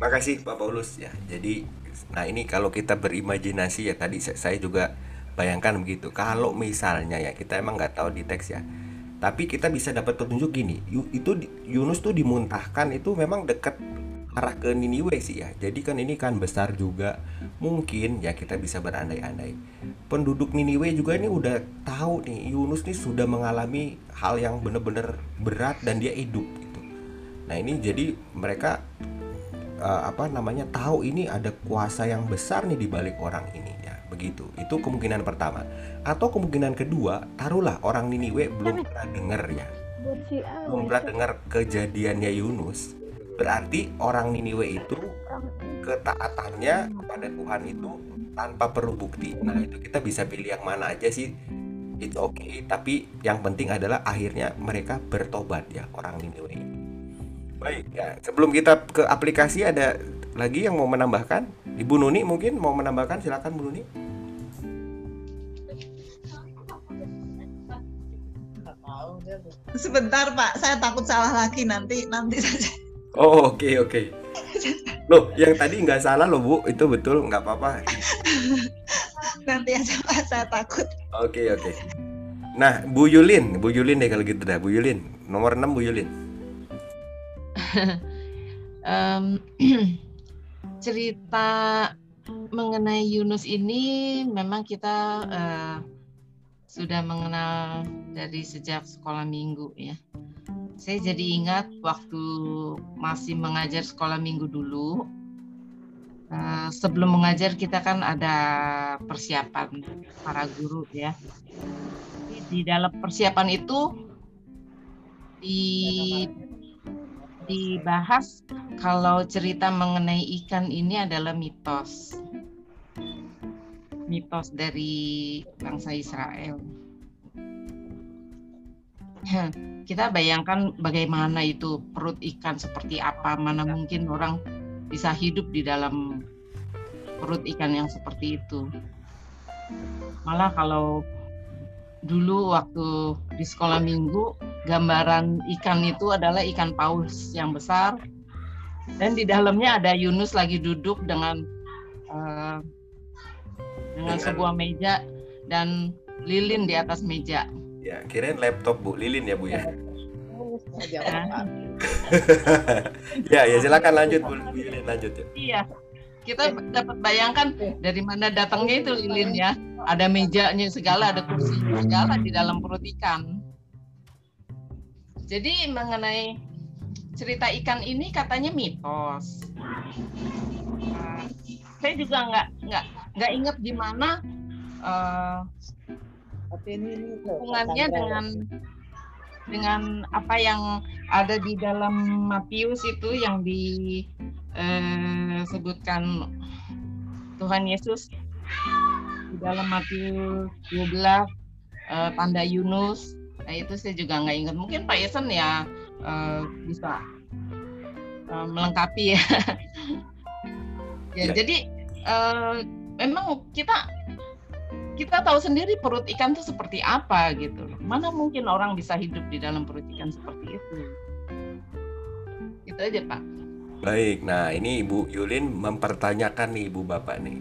Makasih Pak Paulus ya. Jadi nah ini kalau kita berimajinasi ya tadi saya juga bayangkan begitu. Kalau misalnya ya kita emang nggak tahu di teks ya. Tapi kita bisa dapat petunjuk gini. Itu Yunus tuh dimuntahkan itu memang dekat arah ke Niniwe sih ya. Jadi kan ini kan besar juga. Mungkin ya kita bisa berandai-andai. Penduduk Niniwe juga ini udah tahu nih Yunus nih sudah mengalami hal yang benar-benar berat dan dia hidup gitu. Nah, ini jadi mereka uh, apa namanya tahu ini ada kuasa yang besar nih di balik orang ini ya. Begitu. Itu kemungkinan pertama. Atau kemungkinan kedua taruhlah orang Niniwe belum pernah dengar ya. Belum pernah dengar kejadiannya Yunus berarti orang Niniwe itu ketaatannya kepada Tuhan itu tanpa perlu bukti. Nah itu kita bisa pilih yang mana aja sih. Itu oke okay. tapi yang penting adalah akhirnya mereka bertobat ya orang Niniwe Baik, ya. Sebelum kita ke aplikasi ada lagi yang mau menambahkan? Ibu Nuni mungkin mau menambahkan silakan Bu Nuni. Sebentar Pak, saya takut salah lagi nanti nanti saja. Oh oke okay, oke. Okay. Loh, yang tadi nggak salah loh Bu, itu betul nggak apa-apa. nanti aja Pak, saya takut. Oke okay, oke. Okay. Nah, Bu Yulin, Bu Yulin deh kalau gitu dah, Bu Yulin. Nomor 6 Bu Yulin um, cerita mengenai Yunus ini memang kita uh, sudah mengenal dari sejak sekolah minggu ya. Saya jadi ingat waktu masih mengajar sekolah minggu dulu. Uh, sebelum mengajar kita kan ada persiapan para guru ya. Di dalam persiapan itu di dibahas kalau cerita mengenai ikan ini adalah mitos. Mitos dari bangsa Israel. Kita bayangkan bagaimana itu perut ikan seperti apa, mana mungkin orang bisa hidup di dalam perut ikan yang seperti itu. Malah kalau dulu waktu di sekolah minggu gambaran ikan itu adalah ikan paus yang besar dan di dalamnya ada Yunus lagi duduk dengan uh, dengan sebuah meja dan lilin di atas meja. Ya, kirain laptop Bu, lilin ya Bu ya. ya, ya silakan lanjut Bu, lilin lanjut ya. Iya. Kita dapat bayangkan dari mana datangnya itu lilin ya. Ada mejanya segala, ada kursi segala di dalam perut ikan. Jadi mengenai cerita ikan ini katanya mitos. Nah, saya juga nggak nggak nggak ingat gimana uh, hubungannya dengan dengan apa yang ada di dalam Matius itu yang disebutkan eh, Tuhan Yesus di dalam Matius 12 uh, eh, tanda Yunus Nah itu saya juga nggak ingat. Mungkin Pak Yesen ya uh, bisa uh, melengkapi ya. ya, ya. Jadi uh, memang kita kita tahu sendiri perut ikan itu seperti apa gitu. Mana mungkin orang bisa hidup di dalam perut ikan seperti itu. Itu aja Pak. Baik, nah ini Ibu Yulin mempertanyakan nih Ibu Bapak nih.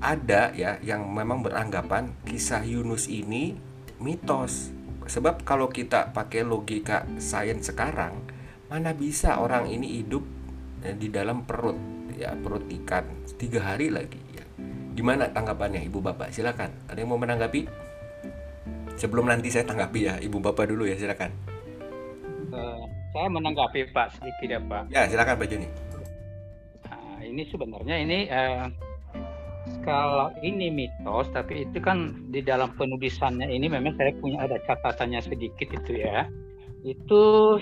Ada ya yang memang beranggapan kisah Yunus ini mitos Sebab kalau kita pakai logika sains sekarang, mana bisa orang ini hidup eh, di dalam perut ya perut ikan tiga hari lagi ya. Gimana tanggapannya ibu bapak? Silakan. Ada yang mau menanggapi? Sebelum nanti saya tanggapi ya, ibu bapak dulu ya silakan. Uh, saya menanggapi Pak sedikit ya Pak. Ya silakan Pak Joni. Nah, ini sebenarnya ini uh, kalau ini mitos, tapi itu kan di dalam penulisannya ini memang saya punya ada catatannya sedikit itu ya. Itu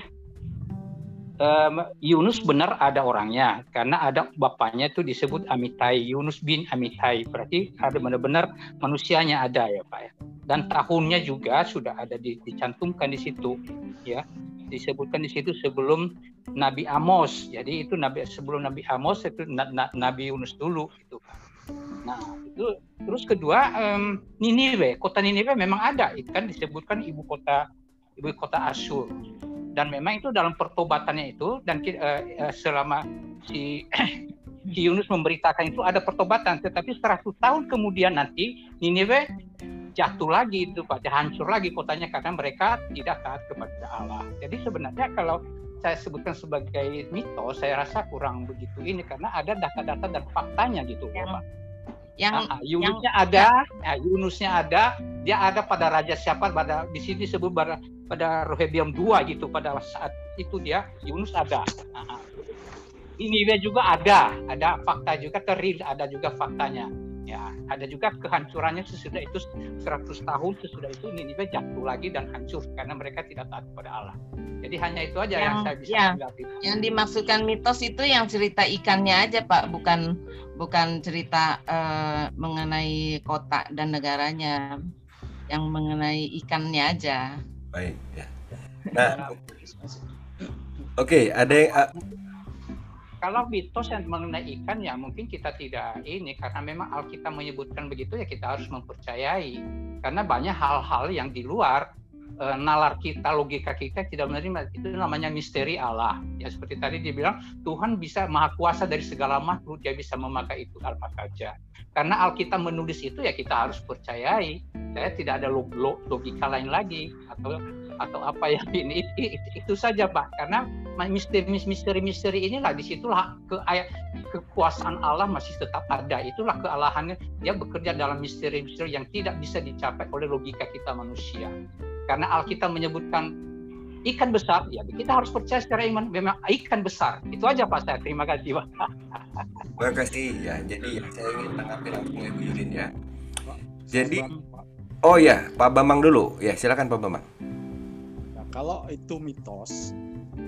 um, Yunus benar ada orangnya karena ada bapaknya itu disebut Amitai Yunus bin Amitai berarti ada benar-benar manusianya ada ya Pak ya dan tahunnya juga sudah ada dicantumkan di situ ya disebutkan di situ sebelum Nabi Amos. Jadi itu Nabi sebelum Nabi Amos itu Nabi Yunus dulu itu Nah, itu terus kedua um, Niniwe, kota Niniwe memang ada, itu kan disebutkan ibu kota ibu kota Asyur. Dan memang itu dalam pertobatannya itu dan uh, selama si si Yunus memberitakan itu ada pertobatan, tetapi 100 tahun kemudian nanti Niniwe jatuh lagi itu pada hancur lagi kotanya karena mereka tidak taat kepada Allah. Jadi sebenarnya kalau saya sebutkan sebagai mitos, saya rasa kurang begitu ini karena ada data-data dan faktanya gitu, Bapak. Yang Ah, Yunusnya ada, ya, Yunusnya ada, dia ada pada raja siapa pada di sini disebut pada pada Rehabiam II gitu pada saat itu dia Yunus ada. Ah, ah. Niniwe juga ada, ada fakta juga teril, ada juga faktanya. Ya, ada juga kehancurannya sesudah itu 100 tahun sesudah itu Niniwe jatuh lagi dan hancur karena mereka tidak taat kepada Allah. Jadi hanya itu aja yang, Yang- saya bisa ya. yang dimaksudkan mitos itu yang cerita ikannya aja Pak, bukan bukan cerita eh, mengenai kota dan negaranya, yang mengenai ikannya aja. Baik, ya. Nah, oke, ada yang ah, Kalau mitos yang mengenai ikan ya mungkin kita tidak ini karena memang Alkitab menyebutkan begitu ya kita harus mempercayai. Karena banyak hal-hal yang di luar eh, nalar kita logika kita tidak menerima. Itu namanya misteri Allah. Ya seperti tadi dibilang Tuhan bisa maha kuasa dari segala makhluk dia bisa memakai itu apa saja karena Alkitab menulis itu ya kita harus percayai. Saya tidak ada log- log- logika lain lagi atau atau apa yang ini. Itu, itu saja Pak. Karena misteri misteri inilah di situlah ke ayat kekuasaan Allah masih tetap ada itulah kealahannya dia bekerja dalam misteri-misteri yang tidak bisa dicapai oleh logika kita manusia karena Alkitab menyebutkan ikan besar ya kita harus percaya secara iman memang ikan besar itu aja Pak saya terima kasih Pak terima kasih ya. Jadi ya, saya ingin tanggapi langsung Ibu Yulin ya. Jadi- Oh ya, Pak Bambang dulu. Ya, silakan Pak Bambang. Nah, kalau itu mitos,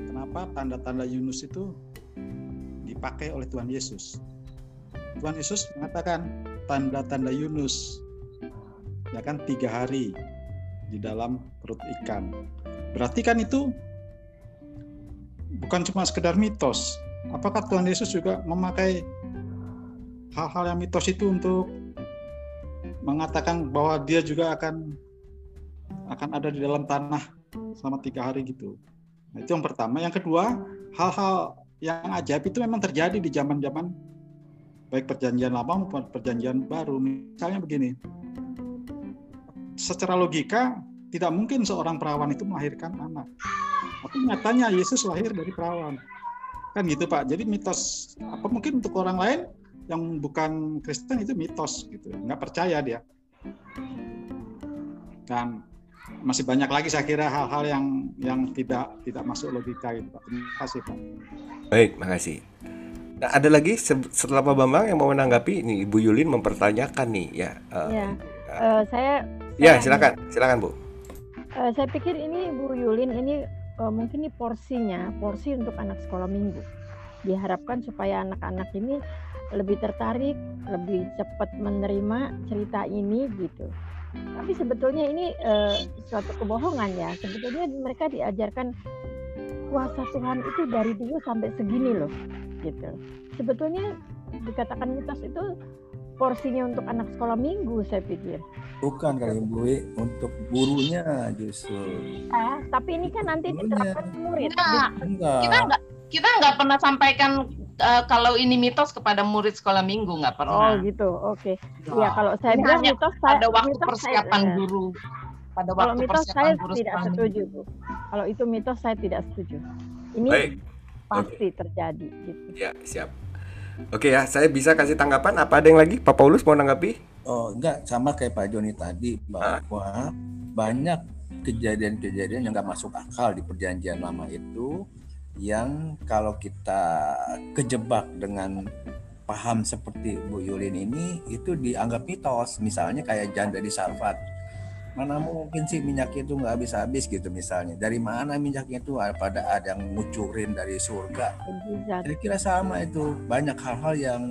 kenapa tanda-tanda Yunus itu dipakai oleh Tuhan Yesus? Tuhan Yesus mengatakan tanda-tanda Yunus, ya kan tiga hari di dalam perut ikan. Berarti kan itu bukan cuma sekedar mitos. Apakah Tuhan Yesus juga memakai hal-hal yang mitos itu untuk mengatakan bahwa dia juga akan akan ada di dalam tanah selama tiga hari gitu. Nah, itu yang pertama. Yang kedua, hal-hal yang ajaib itu memang terjadi di zaman-zaman baik perjanjian lama maupun perjanjian baru. Misalnya begini, secara logika tidak mungkin seorang perawan itu melahirkan anak. Tapi nyatanya Yesus lahir dari perawan. Kan gitu Pak. Jadi mitos apa mungkin untuk orang lain yang bukan Kristen itu mitos gitu. Nggak percaya dia. Dan masih banyak lagi saya kira hal-hal yang yang tidak tidak masuk logika itu Pak. Terima kasih Pak. Baik, makasih. Nah, ada lagi se- setelah Pak Bambang yang mau menanggapi ini Ibu Yulin mempertanyakan nih ya. eh, Ya, eh, saya. ya, saya- silakan. Silakan, Bu. eh, saya pikir ini Bu Yulin ini eh, mungkin ini porsinya, porsi untuk anak sekolah minggu. Diharapkan supaya anak-anak ini lebih tertarik, lebih cepat menerima cerita ini gitu. Tapi sebetulnya ini eh, suatu kebohongan ya. Sebetulnya mereka diajarkan kuasa Tuhan itu dari dulu sampai segini loh, gitu. Sebetulnya dikatakan mitos itu porsinya untuk anak sekolah minggu saya pikir. Bukan kali Bu, untuk gurunya justru. Ah, tapi ini kan nanti Gurunya. diterapkan ke murid. Enggak, Enggak. kita nggak kita nggak pernah sampaikan eh, kalau ini mitos kepada murid sekolah minggu nggak Oh pernah. gitu, oke. Ya kalau saya Ini bilang mitos saya pada waktu mitos persiapan saya, guru. Pada Kalau waktu mitos persiapan saya guru tidak sekolah setuju, minggu. Bu. Kalau itu mitos saya tidak setuju. Ini Baik. pasti terjadi gitu. Ya, siap. Oke ya, saya bisa kasih tanggapan apa ada yang lagi? Pak Paulus mau nanggapi? Oh, enggak sama kayak Pak Joni tadi bahwa banyak kejadian-kejadian yang nggak masuk akal di perjanjian lama itu yang kalau kita kejebak dengan paham seperti Bu Yulin ini itu dianggap mitos misalnya kayak janda di Sarfat mana mungkin sih minyaknya itu nggak habis-habis gitu misalnya dari mana minyaknya itu pada ada yang ngucurin dari surga Mukjizat. kira-kira sama itu banyak hal-hal yang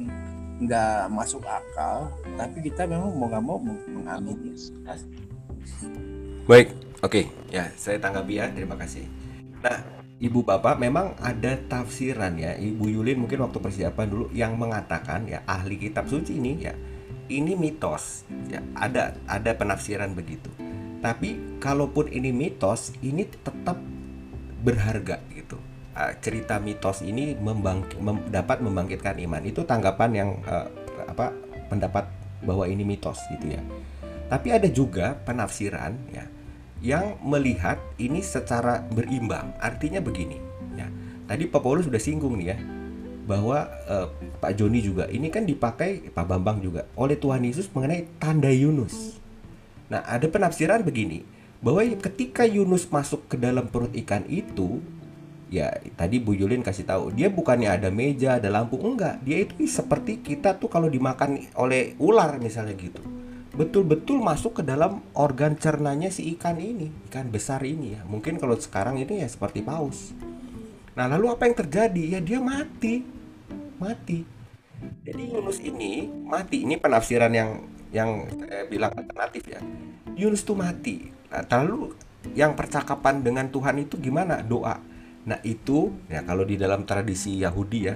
nggak masuk akal tapi kita memang mau nggak mau mengamini Baik, oke. Ya, saya tanggapi ya. Terima kasih. Nah, Ibu Bapak memang ada tafsiran ya. Ibu Yulin mungkin waktu persiapan dulu yang mengatakan ya ahli kitab suci ini ya ini mitos. Ya, ada ada penafsiran begitu. Tapi kalaupun ini mitos, ini tetap berharga gitu. uh, cerita mitos ini membangk mem dapat membangkitkan iman. Itu tanggapan yang uh, apa pendapat bahwa ini mitos gitu ya. Tapi ada juga penafsiran ya yang melihat ini secara berimbang. Artinya begini ya. Tadi Pak Paulus sudah singgung nih ya bahwa uh, Pak Joni juga ini kan dipakai Pak Bambang juga oleh Tuhan Yesus mengenai tanda Yunus. Nah, ada penafsiran begini bahwa ketika Yunus masuk ke dalam perut ikan itu ya tadi Bu Yulin kasih tahu dia bukannya ada meja ada lampu enggak dia itu seperti kita tuh kalau dimakan oleh ular misalnya gitu betul-betul masuk ke dalam organ cernanya si ikan ini ikan besar ini ya. Mungkin kalau sekarang ini ya seperti paus. Nah lalu apa yang terjadi? Ya dia mati. Mati. Jadi Yunus ini mati. Ini penafsiran yang yang saya bilang alternatif ya. Yunus tuh mati. Nah, lalu yang percakapan dengan Tuhan itu gimana? Doa. Nah, itu ya kalau di dalam tradisi Yahudi ya,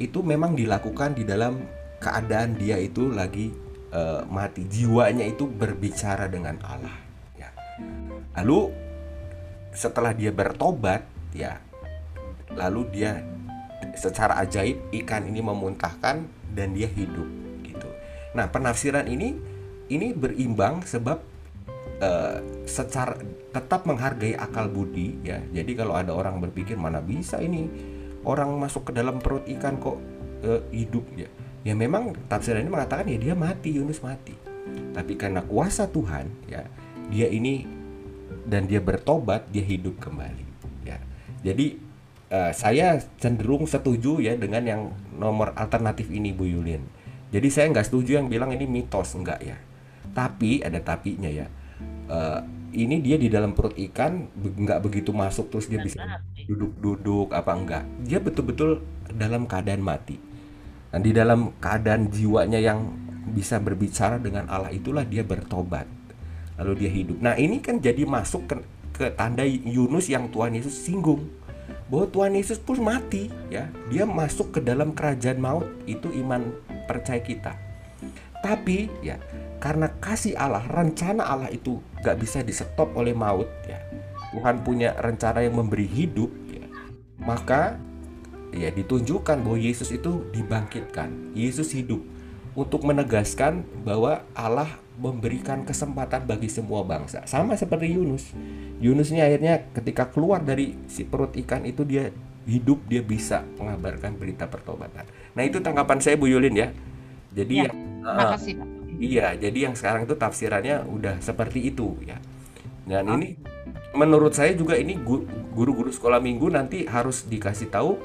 itu memang dilakukan di dalam keadaan dia itu lagi uh, mati. Jiwanya itu berbicara dengan Allah ya. Lalu setelah dia bertobat ya, lalu dia secara ajaib ikan ini memuntahkan dan dia hidup gitu. Nah, penafsiran ini ini berimbang sebab uh, secara tetap menghargai akal budi ya. Jadi kalau ada orang berpikir mana bisa ini orang masuk ke dalam perut ikan kok uh, hidup ya. Ya memang tafsiran ini mengatakan ya dia mati Yunus mati. Tapi karena kuasa Tuhan ya dia ini dan dia bertobat dia hidup kembali ya. Jadi uh, saya cenderung setuju ya dengan yang nomor alternatif ini Bu Yulin. Jadi saya nggak setuju yang bilang ini mitos enggak ya. Tapi ada tapinya ya uh, ini dia di dalam perut ikan nggak begitu masuk terus dia bisa duduk-duduk apa enggak dia betul-betul dalam keadaan mati dan di dalam keadaan jiwanya yang bisa berbicara dengan Allah itulah dia bertobat. Lalu dia hidup. Nah ini kan jadi masuk ke, ke tanda Yunus yang Tuhan Yesus singgung. Bahwa Tuhan Yesus pun mati ya. Dia masuk ke dalam kerajaan maut itu iman percaya kita. Tapi ya karena kasih Allah, rencana Allah itu gak bisa disetop oleh maut ya. Tuhan punya rencana yang memberi hidup ya. Maka ya ditunjukkan bahwa Yesus itu dibangkitkan. Yesus hidup untuk menegaskan bahwa Allah memberikan kesempatan bagi semua bangsa. Sama seperti Yunus. Yunus ini akhirnya ketika keluar dari si perut ikan itu dia hidup dia bisa mengabarkan berita pertobatan. Nah itu tanggapan saya Bu Yulin ya. Jadi ya, ya makasih. Iya, jadi yang sekarang itu tafsirannya udah seperti itu ya. Dan ini menurut saya juga ini guru-guru sekolah minggu nanti harus dikasih tahu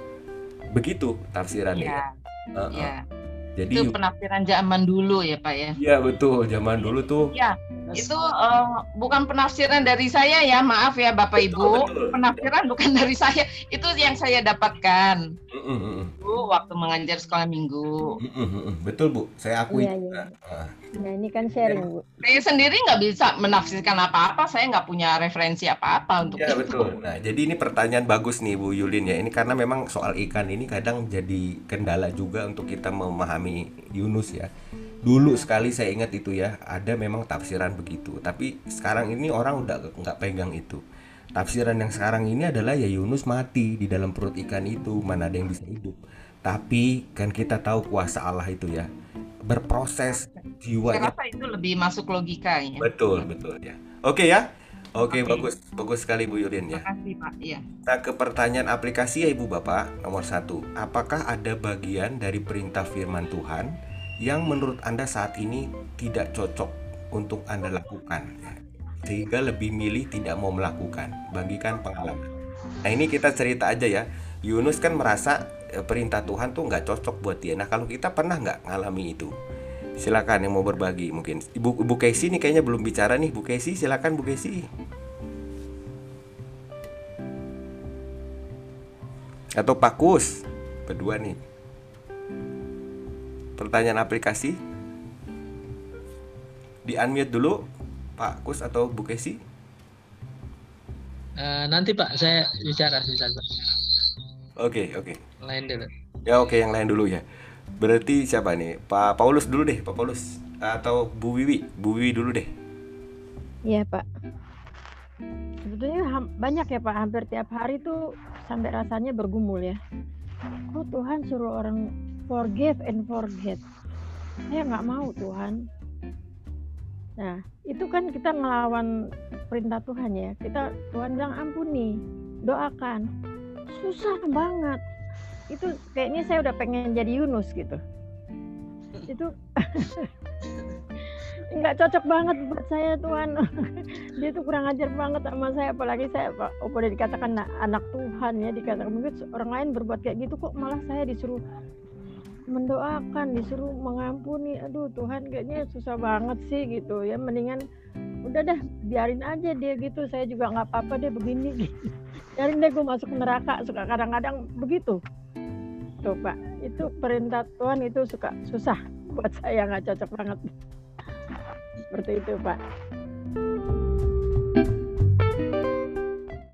begitu tafsirannya. Iya. Uh -uh. Ya. Jadi itu penafsiran zaman dulu ya Pak ya. Iya betul, zaman dulu tuh. Iya, itu uh, bukan penafsiran dari saya ya, maaf ya Bapak betul, Ibu. Betul. Penafsiran bukan dari saya, itu yang saya dapatkan. Mm -mm. Bu, waktu mengajar sekolah minggu. Mm. Betul Bu, saya akui. Iya, iya. Nah ini kan sharing Bu. Saya sendiri nggak bisa menafsirkan apa-apa, saya nggak punya referensi apa-apa untuk ya, itu. betul. Nah jadi ini pertanyaan bagus nih Bu Yulin ya. Ini karena memang soal ikan ini kadang jadi kendala juga untuk kita memahami Yunus ya. Dulu sekali saya ingat itu ya, ada memang tafsiran begitu. Tapi sekarang ini orang udah nggak pegang itu. Tafsiran yang sekarang ini adalah ya Yunus mati di dalam perut ikan itu, mana ada yang bisa hidup. Tapi kan kita tahu kuasa Allah itu ya berproses jiwanya. Saya rasa itu lebih masuk logika ya. Betul, betul ya. Oke ya. Oke, okay. bagus, bagus sekali Bu Yulin ya. Terima kasih Pak. Iya. Nah ke pertanyaan aplikasi ya Ibu Bapak nomor satu, apakah ada bagian dari perintah Firman Tuhan yang menurut anda saat ini tidak cocok untuk anda lakukan, sehingga lebih milih tidak mau melakukan? Bagikan pengalaman. Nah ini kita cerita aja ya. Yunus kan merasa eh, perintah Tuhan tuh nggak cocok buat dia. Nah kalau kita pernah nggak ngalami itu? Silakan yang mau berbagi mungkin. Ibu Ibu Casey nih kayaknya belum bicara nih. Bu Casey, silakan Bu Casey. Atau Pak Kus. Berdua nih. Pertanyaan aplikasi. Di unmute dulu Pak Kus atau Bu Casey. Uh, nanti Pak, saya bicara sebentar Pak. Oke, okay, oke. Okay. Lain dulu. Ya oke, okay, yang lain dulu ya. Berarti siapa nih? Pak Paulus dulu deh, Pak Paulus atau Bu Wiwi? Bu Wiwi dulu deh. Iya, Pak. Sebetulnya banyak ya, Pak. Hampir tiap hari tuh sampai rasanya bergumul ya kok Tuhan suruh orang forgive and forget. Saya nggak mau Tuhan. Nah itu kan kita ngelawan perintah Tuhan ya. Kita Tuhan bilang ampuni doakan. Susah banget. Itu kayaknya saya udah pengen jadi Yunus gitu. Itu nggak cocok banget buat saya Tuhan. Dia tuh kurang ajar banget sama saya. Apalagi saya oh boleh dikatakan na- anak Tuhan ya dikatakan mungkin orang lain berbuat kayak gitu kok malah saya disuruh mendoakan disuruh mengampuni. Aduh Tuhan kayaknya susah banget sih gitu ya. Mendingan udah dah biarin aja dia gitu. Saya juga nggak apa-apa deh begini. Gitu. biarin deh gue masuk neraka. Suka kadang-kadang begitu. Tuh Pak itu perintah Tuhan itu suka susah. Buat saya nggak cocok banget. Seperti itu Pak